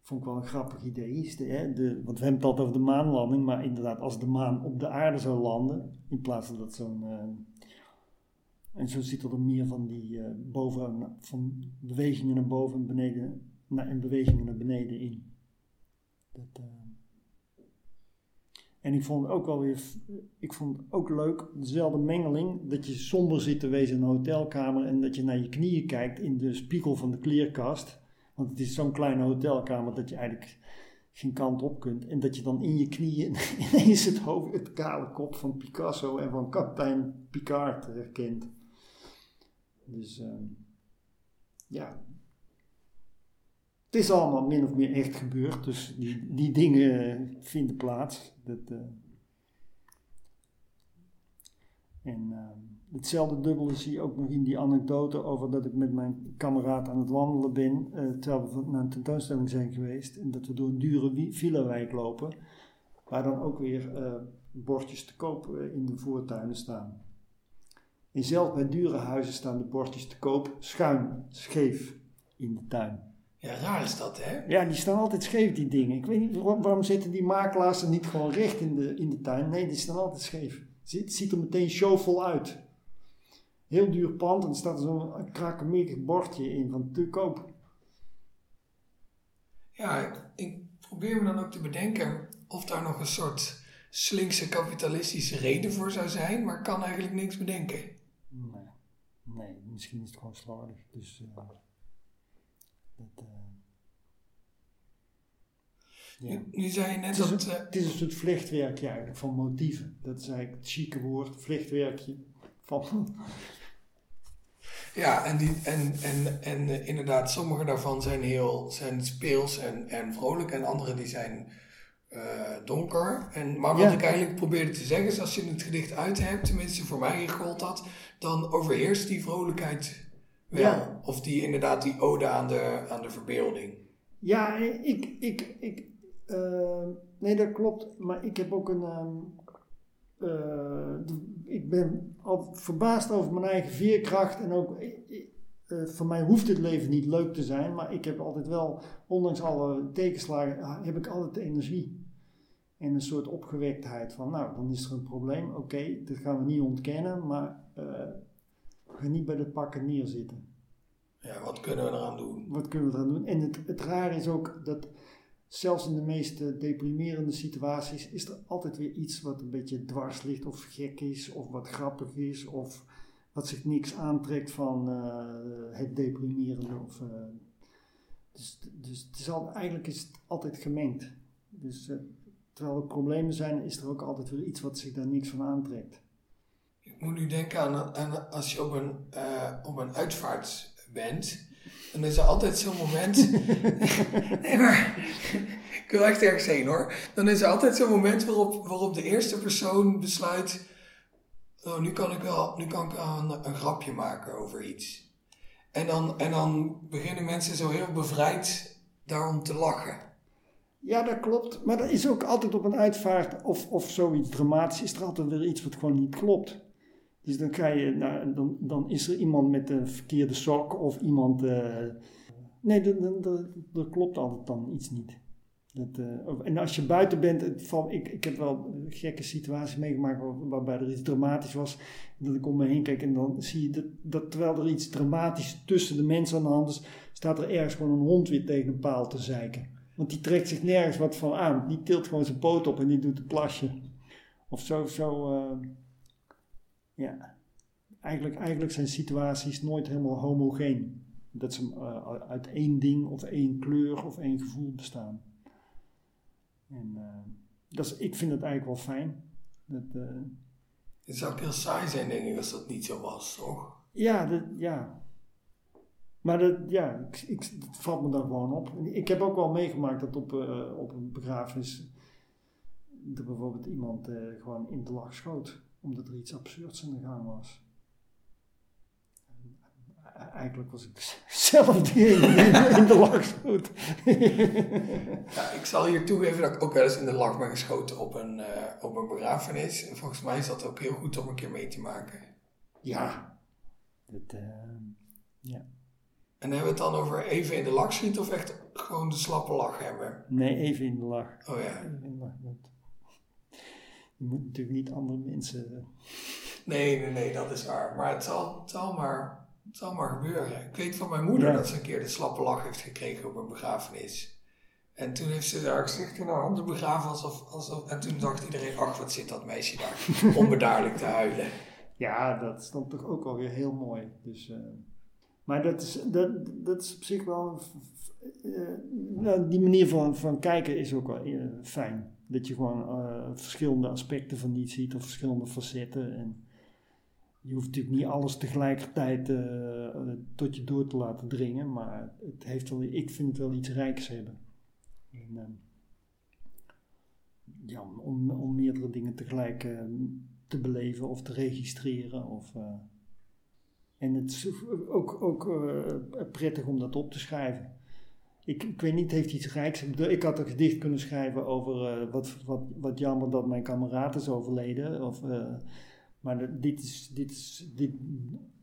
Vond ik wel een grappig idee. De, hè, de, want we hebben het altijd over de maanlanding, maar inderdaad, als de maan op de aarde zou landen, in plaats van dat zo'n. Uh, en zo zit er meer van die uh, boven, van bewegingen naar boven en beneden, naar, en bewegingen naar beneden in. Dat, en ik vond het ook wel weer, ik vond het ook leuk, dezelfde mengeling, dat je somber zit te wezen in een hotelkamer en dat je naar je knieën kijkt in de spiegel van de kleerkast. Want het is zo'n kleine hotelkamer dat je eigenlijk geen kant op kunt. En dat je dan in je knieën <laughs> ineens het, het kale kop van Picasso en van kapitein Picard herkent. Dus uh, ja, het is allemaal min of meer echt gebeurd, dus die, die dingen vinden plaats. Dat, uh, en uh, hetzelfde dubbele zie je ook nog in die anekdote over dat ik met mijn kameraad aan het wandelen ben, terwijl we naar een tentoonstelling zijn geweest, en dat we door een dure villa-wijk lopen, waar dan ook weer bordjes te koop in de voortuinen staan. En zelfs bij dure huizen staan de bordjes te koop schuin, scheef in de tuin. Ja, raar is dat, hè? Ja, die staan altijd scheef, die dingen. Ik weet niet, waarom zitten die makelaars er niet gewoon recht in de, in de tuin? Nee, die staan altijd scheef. Het ziet er meteen showvol uit. Heel duur pand en er staat zo'n krakemerig bordje in van te koop. Ja, ik probeer me dan ook te bedenken of daar nog een soort slinkse kapitalistische reden voor zou zijn, maar kan eigenlijk niks bedenken. Nee, nee misschien is het gewoon slordig. Dus, uh... Dat, ja. nu, zei je net het dat... Een, het is een soort vlechtwerkje eigenlijk van motieven. Dat is eigenlijk het chique woord, vlechtwerkje van... Ja, en, die, en, en, en uh, inderdaad, sommige daarvan zijn heel zijn speels en, en vrolijk en andere die zijn donker. En, maar wat ja. ik eigenlijk probeerde te zeggen is, als je het gedicht uit hebt, tenminste voor mij gold dat, dan overheerst die vrolijkheid ja. Of die inderdaad die ode aan de, aan de verbeelding. Ja, ik, ik, ik uh, nee dat klopt, maar ik heb ook een, um, uh, ik ben al verbaasd over mijn eigen veerkracht en ook, uh, voor mij hoeft het leven niet leuk te zijn, maar ik heb altijd wel, ondanks alle tegenslagen, heb ik altijd de energie. En een soort opgewektheid van, nou, dan is er een probleem, oké, okay, dat gaan we niet ontkennen, maar Ga niet bij de pakken neerzitten. Ja, wat kunnen we eraan doen? Wat kunnen we eraan doen? En het, het raar is ook dat zelfs in de meest deprimerende situaties is er altijd weer iets wat een beetje dwars ligt of gek is of wat grappig is of wat zich niks aantrekt van uh, het deprimerende. Of, uh, dus dus het is al, eigenlijk is het altijd gemengd. Dus uh, terwijl er problemen zijn, is er ook altijd weer iets wat zich daar niks van aantrekt. Moet nu denken aan, aan als je op een, uh, op een uitvaart bent. Dan is er altijd zo'n moment. <laughs> nee, maar. Ik wil echt ergens heen hoor. Dan is er altijd zo'n moment waarop, waarop de eerste persoon besluit. Oh, nu kan ik wel nu kan ik een, een grapje maken over iets. En dan, en dan beginnen mensen zo heel bevrijd daarom te lachen. Ja, dat klopt. Maar er is ook altijd op een uitvaart of, of zoiets dramatisch, is er altijd weer iets wat gewoon niet klopt. Dus dan, ga je, nou, dan, dan is er iemand met een verkeerde sok of iemand. Uh, nee, dat klopt altijd dan iets niet. Dat, uh, en als je buiten bent, van, ik, ik heb wel gekke situaties meegemaakt waarbij er iets dramatisch was. Dat ik om me heen kijk en dan zie je dat, terwijl er iets dramatisch tussen de mensen aan de hand is, staat er ergens gewoon een hond weer tegen een paal te zeiken. Want die trekt zich nergens wat van aan. Die tilt gewoon zijn poot op en die doet een plasje. Of zo, zo uh, ja, eigenlijk, eigenlijk zijn situaties nooit helemaal homogeen. Dat ze uh, uit één ding of één kleur of één gevoel bestaan. En uh, dat is, ik vind het eigenlijk wel fijn. Dat, uh, het zou ook heel saai zijn, denk ik, als dat niet zo was, toch? Ja, dat, ja. Maar dat, ja, ik, ik, dat valt me dan gewoon op. Ik heb ook wel meegemaakt dat op, op een begrafenis er bijvoorbeeld iemand gewoon in de lach schoot omdat er iets absurds in de gang was. eigenlijk was ik <laughs> zelf die in, de lach schoot. <laughs> ja, ik zal hier toegeven dat ik ook wel eens in de lach ben geschoten op een, uh, op een begrafenis. En volgens mij is dat ook heel goed om een keer mee te maken. Ja. Dat, uh, ja. En hebben we het dan over even in de lach schieten of echt gewoon de slappe lach hebben? Nee, even in de lach. Oh ja. Even in de lach. Je moet natuurlijk niet andere mensen... Nee, nee, nee, dat is waar. Maar het zal, het zal maar het zal maar gebeuren. Ik weet van mijn moeder dat ze een keer de slappe lach heeft gekregen op een begrafenis. En toen heeft ze daar gezegd in haar handen begraven alsof, alsof... En toen dacht iedereen, ach wat zit dat meisje daar <laughs> onbedaarlijk te huilen. Ja, dat is dan toch ook alweer heel mooi. Dus, uh, maar dat is, dat, dat is op zich wel... Uh, die manier van, van kijken is ook wel uh, fijn. Dat je gewoon verschillende aspecten van iets ziet of verschillende facetten. En, je hoeft natuurlijk niet alles tegelijkertijd uh, tot je door te laten dringen, maar het heeft wel, ik vind het wel iets rijks hebben. En, uh, ja, om, om meerdere dingen tegelijk uh, te beleven of te registreren. Of, en het is ook, ook prettig om dat op te schrijven. Ik, ik weet niet, heeft iets rijks. Ik had een gedicht kunnen schrijven over wat, wat, wat jammer dat mijn kameraad is overleden. Of maar dit is, dit is dit,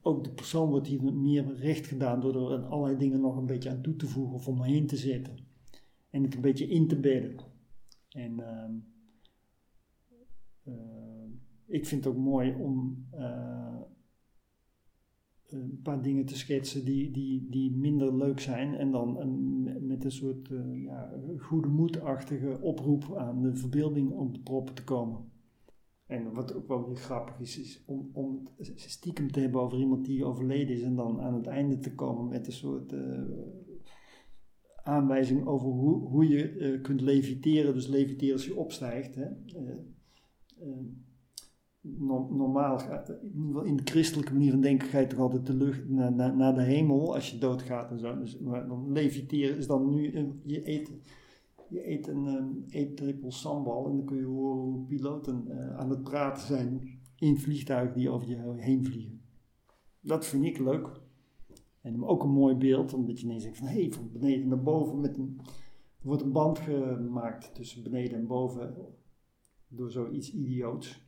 ook de persoon wordt hier meer recht gedaan door er allerlei dingen nog een beetje aan toe te voegen of omheen te zetten. En het een beetje in te bedden. En uh, uh, ik vind het ook mooi om een paar dingen te schetsen die, die, die minder leuk zijn. En dan een, met een soort ja, goede moedachtige oproep aan de verbeelding om de proppen te komen. En wat ook wel weer grappig is, is om, om stiekem te hebben over iemand die overleden is en dan aan het einde te komen met een soort uh, aanwijzing over hoe, hoe je uh, kunt leviteren. Dus leviteren als je opstijgt. Hè. Uh, normaal, in de christelijke manier van denken, ga je toch altijd de lucht naar, naar, de hemel als je doodgaat en zo. Dus, maar dan leviteren is dan nu je eten je eet een um, sambal en dan kun je horen hoe piloten uh, aan het praten zijn in vliegtuigen die over je heen vliegen. Dat vind ik leuk. En ook een mooi beeld, omdat je ineens denkt van hé, hey, van beneden naar boven met een, er wordt een band gemaakt tussen beneden en boven door zoiets idioots.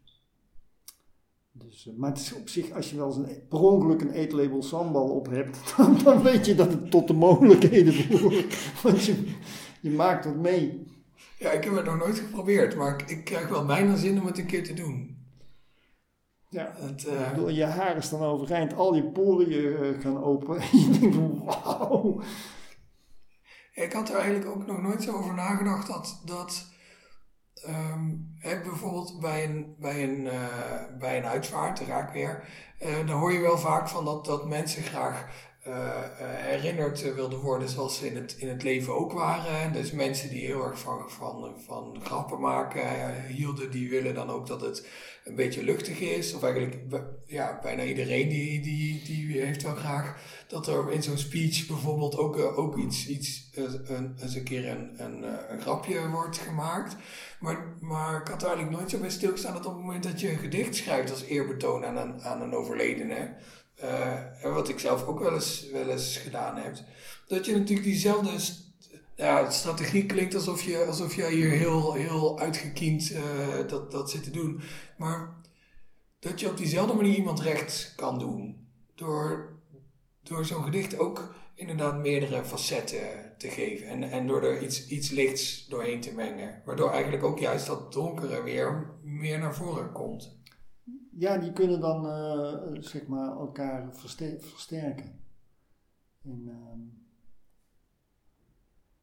Dus, uh, maar het is op zich, als je wel eens een, per ongeluk een eetlabel sambal op hebt, <laughs> dan, dan, weet je dat het tot de mogelijkheden behoort. <laughs> Want je, je maakt wat mee. Ja, ik heb het nog nooit geprobeerd, maar ik, krijg wel bijna zin om het een keer te doen. Ja, het, uh... je haren staan overeind, al je poriën uh, gaan open. En <laughs> je denkt van wauw. Ik had er eigenlijk ook nog nooit zo over nagedacht dat, dat hè, bijvoorbeeld bij een, bij, een, uh, bij een uitvaart, raak weer, dan hoor je wel vaak van dat, dat mensen graag uh, herinnerd wilden worden zoals ze in het, in het leven ook waren. Dus mensen die heel erg van, van, van grappen maken uh, hielden, die willen dan ook dat het een beetje luchtig is. Of eigenlijk ja, bijna iedereen die, die, die heeft wel graag dat er in zo'n speech bijvoorbeeld ook, ook iets, iets een, eens een keer een, een, grapje wordt gemaakt. Maar, maar ik had eigenlijk nooit zo bij stilgestaan dat op het moment dat je een gedicht schrijft als eerbetoon aan een, aan een overledene en wat ik zelf ook wel eens, wel eens gedaan heb, dat je natuurlijk diezelfde ja, strategie klinkt alsof je, alsof je hier heel, heel uitgekiend uh, dat, dat zit te doen. Maar dat je op diezelfde manier iemand recht kan doen. Door, door zo'n gedicht ook inderdaad meerdere facetten te geven. En, en door er iets, iets lichts doorheen te mengen. Waardoor eigenlijk ook juist dat donkere weer meer naar voren komt ja, die kunnen dan uh, zeg maar elkaar versterken. En, uh,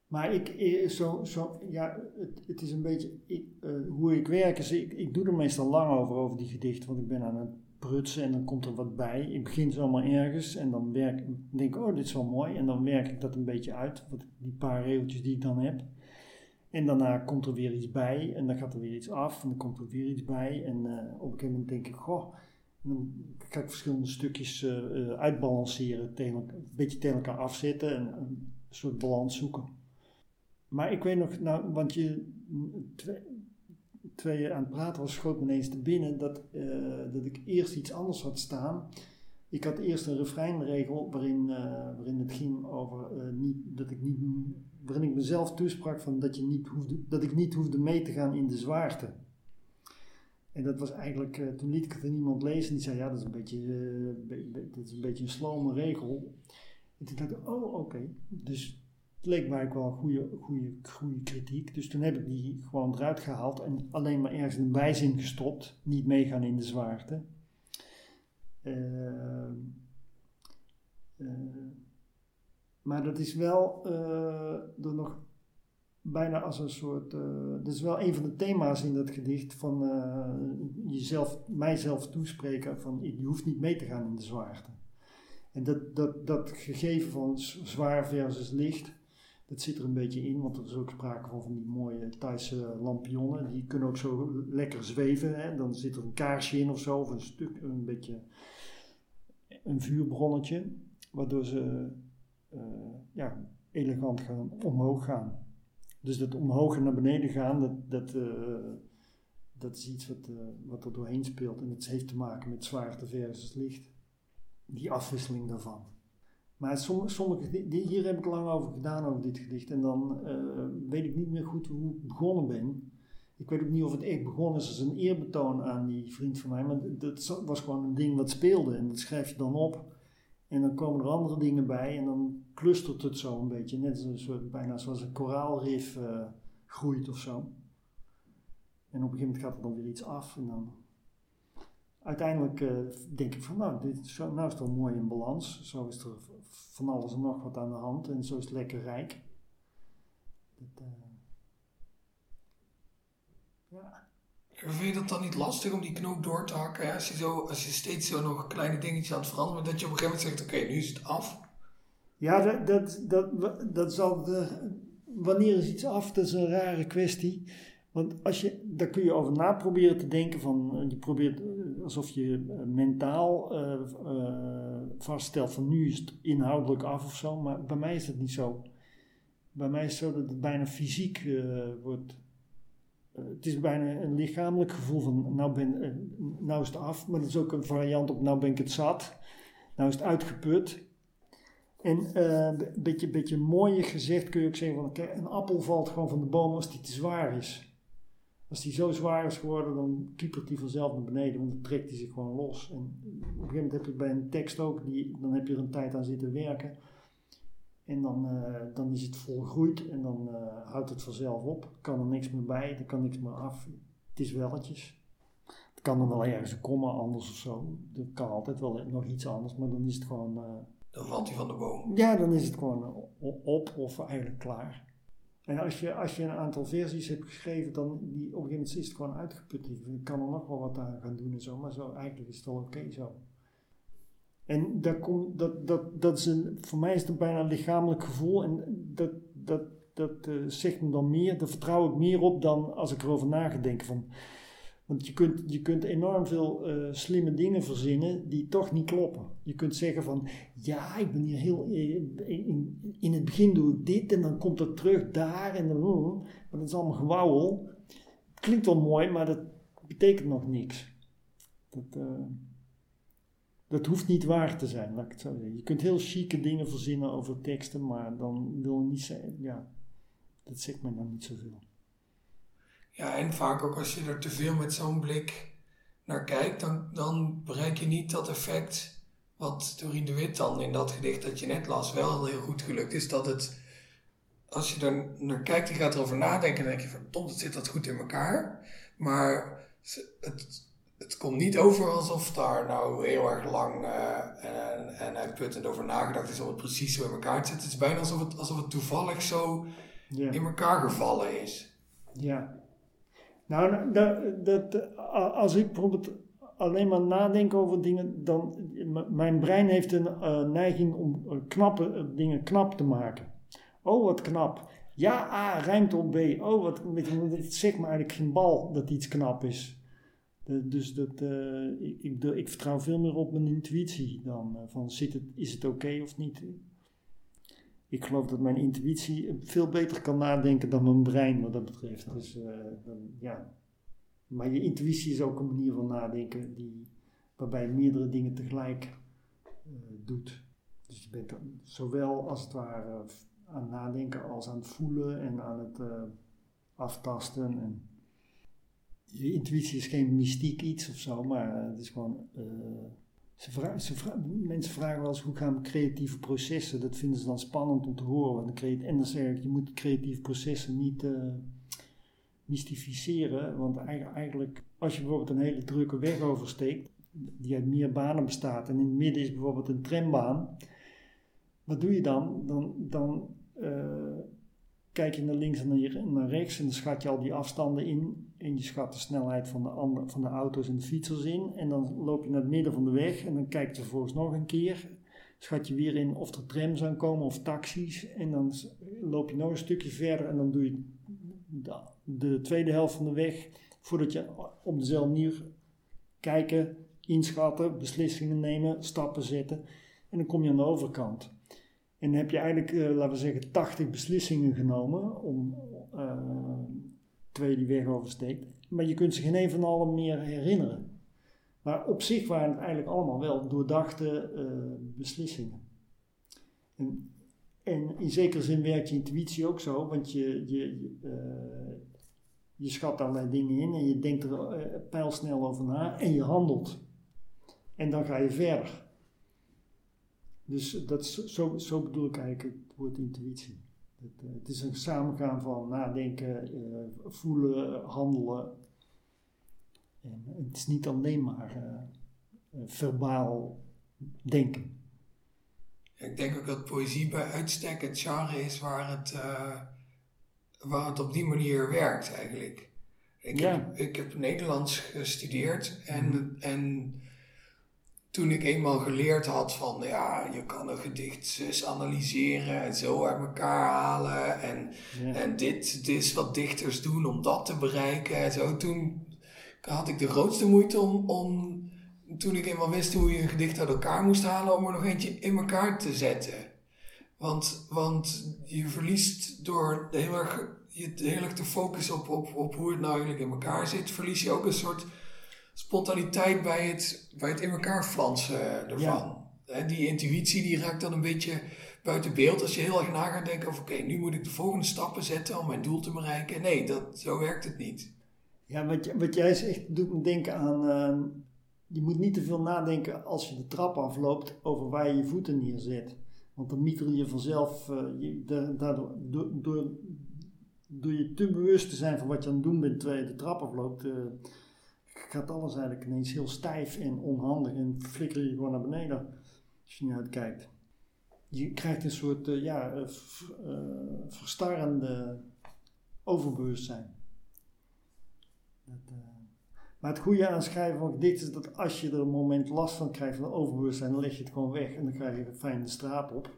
maar ik, eh, zo, zo, ja, het, het is een beetje uh, hoe ik werk. Is, ik, ik doe er meestal lang over, over die gedichten, want ik ben aan het prutsen en dan komt er wat bij. Ik begin zomaar ergens en dan werk, denk ik, oh, dit is wel mooi. En dan werk ik dat een beetje uit, wat, die paar regeltjes die ik dan heb. En daarna komt er weer iets bij en dan gaat er weer iets af en dan komt er weer iets bij. En uh, op een gegeven moment denk ik, goh, dan ga ik verschillende stukjes uh, uitbalanceren, tegen, een beetje tegen elkaar afzetten en een soort balans zoeken. Maar ik weet nog, nou, want je, twee, twee aan het praten was, schoot me ineens te binnen dat, dat ik eerst iets anders had staan. ik had eerst een refreinregel waarin, waarin het ging over niet, dat ik niet, waarin ik mezelf toesprak van dat, je niet hoefde, dat ik niet hoefde mee te gaan in de zwaarte. En dat was eigenlijk, uh, toen liet ik het aan iemand lezen die zei, ja dat is een beetje, be, be, dat is een, beetje een slome regel. En toen dacht ik, oh oké, dus het leek mij ook wel goede, goede, goede kritiek. Dus toen heb ik die gewoon eruit gehaald en alleen maar ergens een bijzin gestopt. Niet meegaan in de zwaarte. Uh, maar dat is wel uh, nog bijna als een soort. dat is wel een van de thema's in dat gedicht van jezelf, mijzelf toespreken van je hoeft niet mee te gaan in de zwaarte. En dat, dat, dat gegeven van zwaar versus licht, dat zit er een beetje in, want er is ook sprake van van die mooie Thaise lampionnen. Die kunnen ook zo lekker zweven. Hè? Dan zit er een kaarsje in of zo, of een stuk, een beetje een vuurbronnetje, waardoor ze uh, ja, elegant gaan omhoog gaan. Dus dat omhoog en naar beneden gaan, dat, dat, uh, dat is iets wat, uh, wat er doorheen speelt. En dat heeft te maken met zwaarte versus licht. Die afwisseling daarvan. Maar sommige, hier heb ik lang over gedaan, over dit gedicht. En dan weet ik niet meer goed hoe ik begonnen ben. Ik weet ook niet of het echt begonnen is als een eerbetoon aan die vriend van mij, maar dat was gewoon een ding wat speelde en dat schrijf je dan op. En dan komen er andere dingen bij en dan clustert het zo een beetje, net een soort, bijna zoals een koraalrif uh, groeit of zo. En op een gegeven moment gaat er dan weer iets af en dan uiteindelijk uh, denk ik van nou, dit, zo, nou is het wel mooi in balans. Zo is er van alles en nog wat aan de hand en zo is het lekker rijk. Dat, uh, ja. Vind je dat dan niet lastig om die knoop door te hakken? Als, je zo, als je steeds zo nog kleine dingetjes aan het veranderen dat je op een gegeven moment zegt: Oké, nu is het af. Ja, dat, dat, dat, dat zal. De, wanneer is iets af? Dat is een rare kwestie. Want als je, daar kun je over na proberen te denken. Van, je probeert eh, alsof je eh, mentaal vaststelt van nu is het inhoudelijk af of zo. Maar bij mij is dat niet zo. Bij mij is het zo dat het bijna fysiek wordt eh, het is bijna een lichamelijk gevoel van nou, ben, uh, nou is het af, maar dat is ook een variant op nou ben ik het zat, nou is het uitgeput. En een beetje, beetje mooier gezegd kun je ook zeggen van een appel valt gewoon van de boom als die te zwaar is. Als die zo zwaar is geworden, dan kiepert die vanzelf naar beneden, want dan trekt hij zich gewoon los. En op een gegeven moment heb je bij een tekst ook, die, dan heb je er een tijd aan zitten werken. En dan, uh, dan is het volgroeid en dan uh, houdt het vanzelf op. Kan er niks meer bij, er kan niks meer af. Het is welletjes. Het kan er wel ergens een komma anders of zo. Er kan altijd wel nog iets anders, maar dan is het gewoon. Uh, dan valt hij van de boom. Ja, dan is het gewoon op of eigenlijk klaar. En als je, als je een aantal versies hebt geschreven, dan die, op een gegeven moment is het gewoon uitgeput. Je kan er nog wel wat aan gaan doen en zo, maar zo, eigenlijk is het wel oké zo. En dat, komt, dat, dat, dat is een, voor mij is het bijna een lichamelijk gevoel. En dat, dat, dat uh, zegt me dan meer, daar vertrouw ik meer op dan als ik erover na van. Want je kunt, je kunt enorm veel uh, slimme dingen verzinnen die toch niet kloppen. Je kunt zeggen van, ja, ik ben hier heel, eh, in, in het begin doe ik dit en dan komt het terug daar en dan, mm, maar dat is allemaal gewauwel. Klinkt wel mooi, maar dat betekent nog niks. Dat, dat hoeft niet waar te zijn, laat ik het zo zeggen. Je kunt heel chique dingen verzinnen over teksten, maar dan wil niet zeggen, ja, dat zegt me dan niet zoveel. Ja, en vaak ook als je er te veel met zo'n blik naar kijkt, dan, dan bereik je niet dat effect wat Doreen de Wit dan in dat gedicht dat je net las wel heel goed gelukt is. Dat het, als je er naar kijkt en gaat erover nadenken, dan denk je van, het zit dat goed in elkaar. Maar het, het komt niet over alsof daar nou heel erg lang uh, en, en uitputtend over nagedacht is om het precies zo in elkaar te zetten. Het is bijna alsof het, alsof het toevallig zo in elkaar gevallen is. Ja. Nou, dat, dat, als ik bijvoorbeeld alleen maar nadenk over dingen, dan mijn brein heeft een uh, neiging om uh, knappe dingen knap te maken. Oh, wat knap. Ja, A rijmt op B. Oh, wat, het zegt me eigenlijk geen bal dat iets knap is dus dat, uh, ik, ik, ik, vertrouw veel meer op mijn intuïtie dan uh, van zit het, is het oké of niet. Ik geloof dat mijn intuïtie veel beter kan nadenken dan mijn brein wat dat betreft. Dus, dan, ja. Maar je intuïtie is ook een manier van nadenken die, waarbij meerdere dingen tegelijk doet. Dus je bent zowel als het ware aan het nadenken als aan het voelen en aan het aftasten. En je intuïtie is geen mystiek iets of zo, maar het is gewoon. Ze vragen, ze mensen vragen wel eens hoe gaan creatieve processen. Dat vinden ze dan spannend om te horen. En dan zeg ik, je moet creatieve processen niet uh, mystificeren. Want eigenlijk, als je bijvoorbeeld een hele drukke weg oversteekt, die uit meer banen bestaat, en in het midden is bijvoorbeeld een trambaan. Wat doe je dan? Dan, dan uh, kijk je naar links en naar rechts en dan schat je al die afstanden in. En je schat de snelheid van de, andere, van de auto's en de fietsers in. En dan loop je naar het midden van de weg en dan kijk je vervolgens nog een keer. Schat je weer in of er trams aankomen of taxis. En dan loop je nog een stukje verder en dan doe je de, de tweede helft van de weg. Voordat je op dezelfde manier kijken, inschatten, beslissingen nemen, stappen zetten. En dan kom je aan de overkant. En dan heb je eigenlijk, uh, laten we zeggen, 80 beslissingen genomen om uh, twee die weg oversteekt. Maar je kunt ze geen een van allen meer herinneren. Maar op zich waren het eigenlijk allemaal wel doordachte uh, beslissingen. En, in zekere zin werkt je intuïtie ook zo, want je, je, je schat allerlei dingen in en je denkt er pijlsnel over na en je handelt. En dan ga je verder. Dus dat zo, zo bedoel ik eigenlijk het woord intuïtie. Het, uh, het is een samengaan van nadenken, uh, voelen, handelen. En het is niet alleen maar uh, verbaal denken. Ik denk ook dat poëzie bij uitstek het genre is waar het, waar het op die manier werkt eigenlijk. Ik, ja. heb, ik heb Nederlands gestudeerd en, mm. en toen ik eenmaal geleerd had van ja, je kan een gedicht zus analyseren en zo uit elkaar halen. En, en dit, dit is wat dichters doen om dat te bereiken. En zo, toen had ik de grootste moeite om, om toen ik eenmaal wist hoe je een gedicht uit elkaar moest halen, om er nog eentje in elkaar te zetten. Want, want je verliest door heel erg, je heel erg te focussen op, op, op hoe het nou eigenlijk in elkaar zit, verlies je ook een soort spontaniteit bij het, bij het in elkaar flansen ervan. Die intuïtie die raakt dan een beetje buiten beeld als je heel erg na gaat denken over oké, nu moet ik de volgende stappen zetten om mijn doel te bereiken. Nee, dat, zo werkt het niet. Ja, wat, wat jij zegt doet me denken aan, uh, je moet niet te veel nadenken als je de trap afloopt over waar je je voeten neerzet. Want dan mieter je vanzelf, uh, je, daardoor, door, door, door je te bewust te zijn van wat je aan het doen bent terwijl je de trap afloopt, uh, gaat alles eigenlijk ineens heel stijf en onhandig en flikker je gewoon naar beneden als je niet uitkijkt. Je krijgt een soort uh, ja, uh, verstarrende overbewustzijn. Dat, maar het goede aan schrijven van dit is dat als je er een moment last van krijgt van overbewustzijn, dan leg je het gewoon weg en dan krijg je een fijne straat op.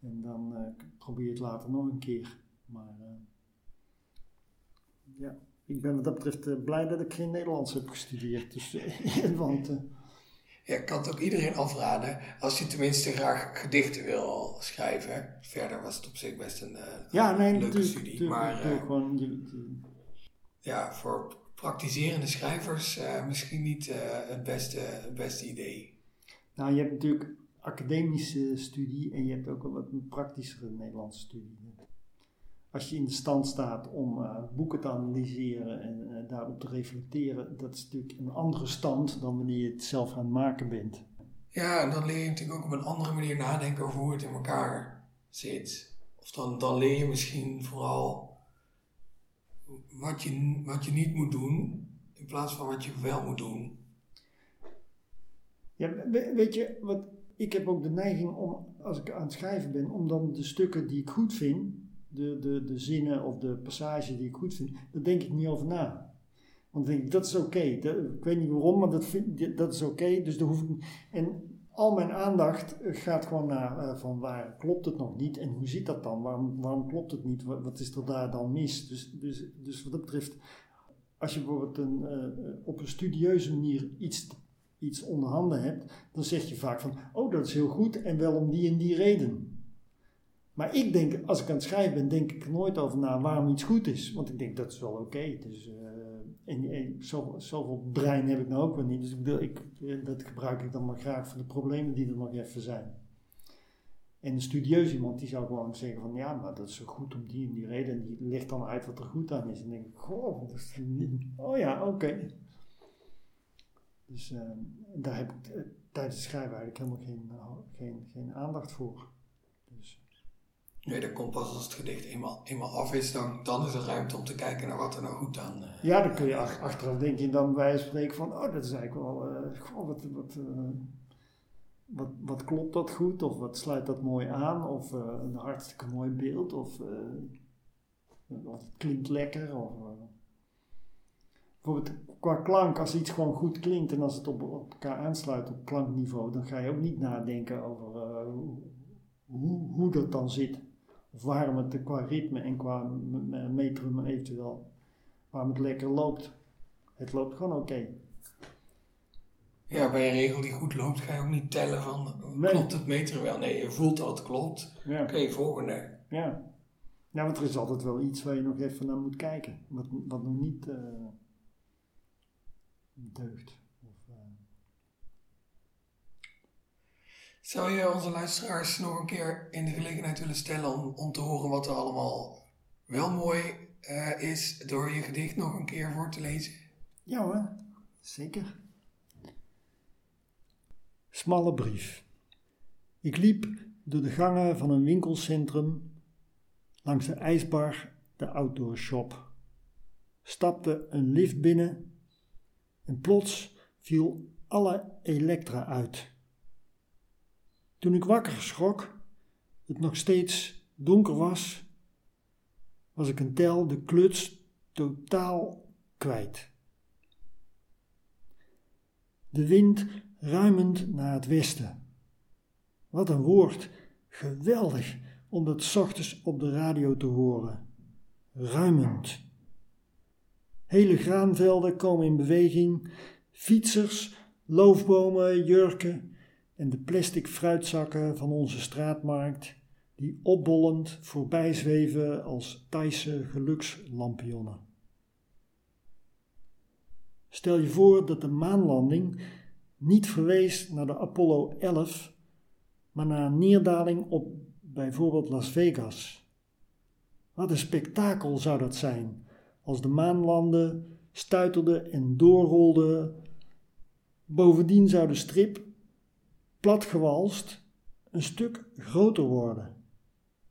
En dan probeer je het later nog een keer. Maar ja ik ben wat dat betreft uh, blij dat ik geen Nederlands heb gestudeerd. Dus, uh, <laughs> want, uh, ja, ik kan het ook iedereen afraden als je tenminste graag gedichten wil schrijven. Verder was het op zich best een, ja, nee, leuke studie. maar gewoon, ja, voor praktiserende schrijvers misschien niet het, beste, het beste idee. Nou, je hebt natuurlijk academische studie en je hebt ook wat een praktischere Nederlandse studie als je in de stand staat om uh, boeken te analyseren en uh, daarop te reflecteren, dat is natuurlijk een andere stand dan wanneer je het zelf aan het maken bent. Ja, en dan leer je natuurlijk ook op een andere manier nadenken over hoe het in elkaar zit. Of dan, dan leer je misschien vooral wat je, wat je niet moet doen, in plaats van wat je wel moet doen. Ja, weet je, wat, ik heb ook de neiging om, als ik aan het schrijven ben, om dan de stukken die ik goed vind, de, de, de zinnen of de passage die ik goed vind, daar denk ik niet over na. Want dan denk ik, dat is oké. Ik weet niet waarom, maar dat, vind, dat is oké. dus hoef ik En al mijn aandacht gaat gewoon naar uh, van waar klopt het nog niet en hoe zit dat dan? Waarom, waarom klopt het niet? Wat, is er daar dan mis? Dus, dus, dus wat dat betreft, als je bijvoorbeeld een, uh, op een studieuze manier iets, iets onder handen hebt, dan zeg je vaak van, oh dat is heel goed en wel om die en die reden. Maar ik denk, als ik aan het schrijven ben, denk ik nooit over na waarom iets goed is. Want ik denk dat is wel oké. Dus, uh, en, en zo, zoveel brein heb ik nou ook wel niet. Dus ik ik, dat gebruik ik dan maar graag voor de problemen die er nog even zijn. En een studieus iemand die zou gewoon zeggen van ja, maar dat is zo goed om die en die reden. En die legt dan uit wat er goed aan is. En denk ik, goh, dat is niet, oh ja, oké. Dus uh, daar heb ik tijdens het schrijven eigenlijk helemaal geen, geen, geen aandacht voor. Nee, dat komt pas als het gedicht eenmaal, eenmaal af is, dan, dan is er ruimte om te kijken naar wat er nou goed aan uh, Ja, dan kun je ach, achteraf denken dan wij spreken van, oh, dat is eigenlijk wel, goh, wat, wat, wat, wat klopt dat goed, of wat sluit dat mooi aan, of een hartstikke mooi beeld, of, of het klinkt lekker, of bijvoorbeeld qua klank, als iets gewoon goed klinkt en als het op, op elkaar aansluit op klankniveau, dan ga je ook niet nadenken over hoe, hoe dat dan zit. Of waarom het qua ritme en qua metrum eventueel, waarom het lekker loopt. Het loopt gewoon oké. Okay. Ja, bij een regel die goed loopt ga je ook niet tellen van nee. klopt het metrum wel. Nee, je voelt dat het klopt. Ja. Oké, okay, volgende. Ja. ja, want er is altijd wel iets waar je nog even naar moet kijken. Wat, wat nog niet... Uh, deugd. Of, uh... Zou je onze luisteraars nog een keer in de gelegenheid willen stellen om, om te horen wat er allemaal wel mooi uh, is door je gedicht nog een keer voor te lezen? Ja hoor, zeker. Smalle brief. Ik liep door de gangen van een winkelcentrum langs de ijsbar, de outdoor shop, stapte een lift binnen en plots viel alle elektra uit. Toen ik wakker schrok, het nog steeds donker was, was ik een tel de kluts totaal kwijt. De wind ruimend naar het westen. Wat een woord, geweldig om dat ochtends op de radio te horen. Ruimend. Hele graanvelden komen in beweging, fietsers, loofbomen, jurken en de plastic fruitzakken van onze straatmarkt die opbollend voorbij zweven als Thaise gelukslampionnen. Stel je voor dat de maanlanding niet verwees naar de Apollo 11, maar naar een neerdaling op bijvoorbeeld Las Vegas. Wat een spektakel zou dat zijn als de maan landde, en doorrolde. Bovendien zou de strip, platgewalst, een stuk groter worden.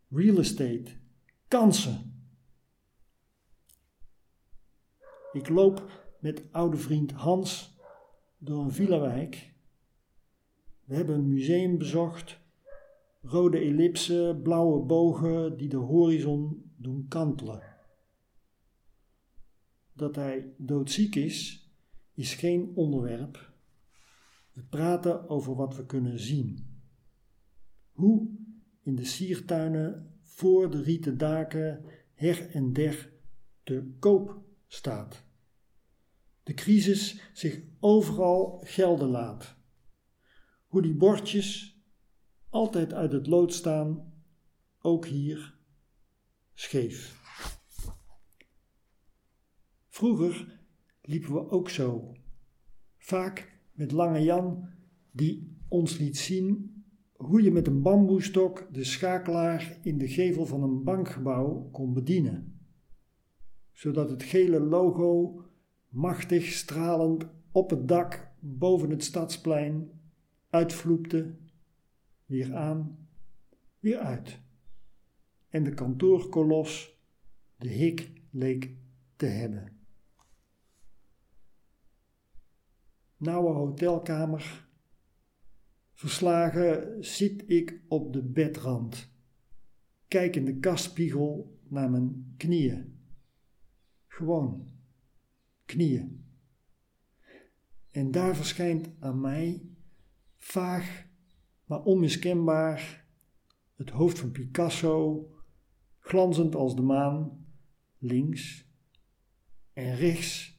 Real estate, kansen. Ik loop met oude vriend Hans door een villawijk. We hebben een museum bezocht, rode ellipsen, blauwe bogen die de horizon doen kantelen dat hij doodziek is, is geen onderwerp. We praten over wat we kunnen zien. Hoe in de siertuinen voor de rieten daken her en der te koop staat. De crisis zich overal gelden laat. Hoe die bordjes altijd uit het lood staan, ook hier scheef. Vroeger liepen we ook zo. Vaak met Lange Jan, die ons liet zien hoe je met een bamboestok de schakelaar in de gevel van een bankgebouw kon bedienen. Zodat het gele logo machtig stralend op het dak boven het stadsplein uitvloepte, weer aan, weer uit. En de kantoorkolos de hik leek te hebben. Nauwe hotelkamer. Verslagen zit ik op de bedrand, kijk in de kastspiegel naar mijn knieën. Gewoon knieën. En daar verschijnt aan mij, vaag maar onmiskenbaar, het hoofd van Picasso, glanzend als de maan, links en rechts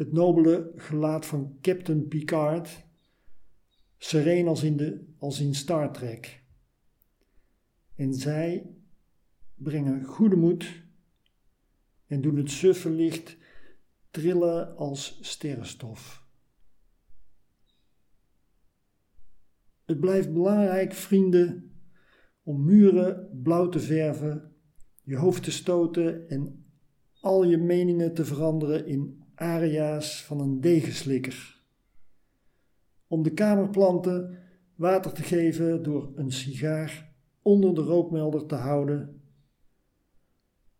het nobele gelaat van Captain Picard, sereen als in, de, als in Star Trek. En zij brengen goede moed en doen het suffe licht trillen als sterrenstof. Het blijft belangrijk, vrienden, om muren blauw te verven, je hoofd te stoten en al je meningen te veranderen in aria's van een degenslikker. Om de kamerplanten water te geven door een sigaar onder de rookmelder te houden.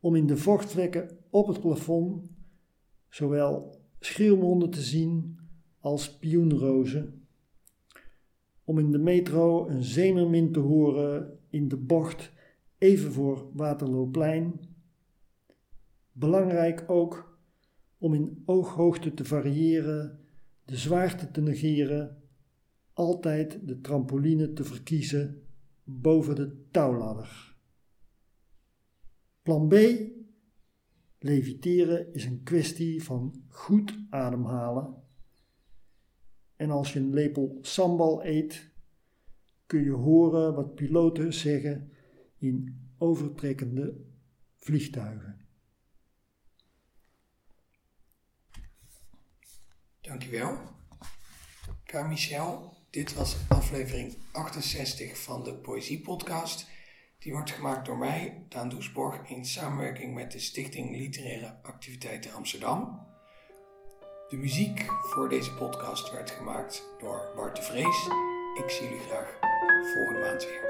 Om in de vochtvlekken op het plafond zowel schreeuwmonden te zien als pioenrozen. Om in de metro een zeemermin te horen in de bocht even voor Waterlooplein. Belangrijk ook om in ooghoogte te variëren, de zwaarte te negeren, altijd de trampoline te verkiezen boven de touwladder. Plan B. Leviteren is een kwestie van goed ademhalen. En als je een lepel sambal eet, kun je horen wat piloten zeggen in overtrekkende vliegtuigen. Dankjewel. Ka Michel, dit was aflevering 68 van de Poëzie Podcast. Die wordt gemaakt door mij, Daan Doesborg, in samenwerking met de Stichting Literaire Activiteiten Amsterdam. De muziek voor deze podcast werd gemaakt door Bart de Vrees. Ik zie jullie graag volgende maand weer.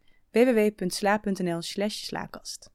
www.sla.nl/slaakast.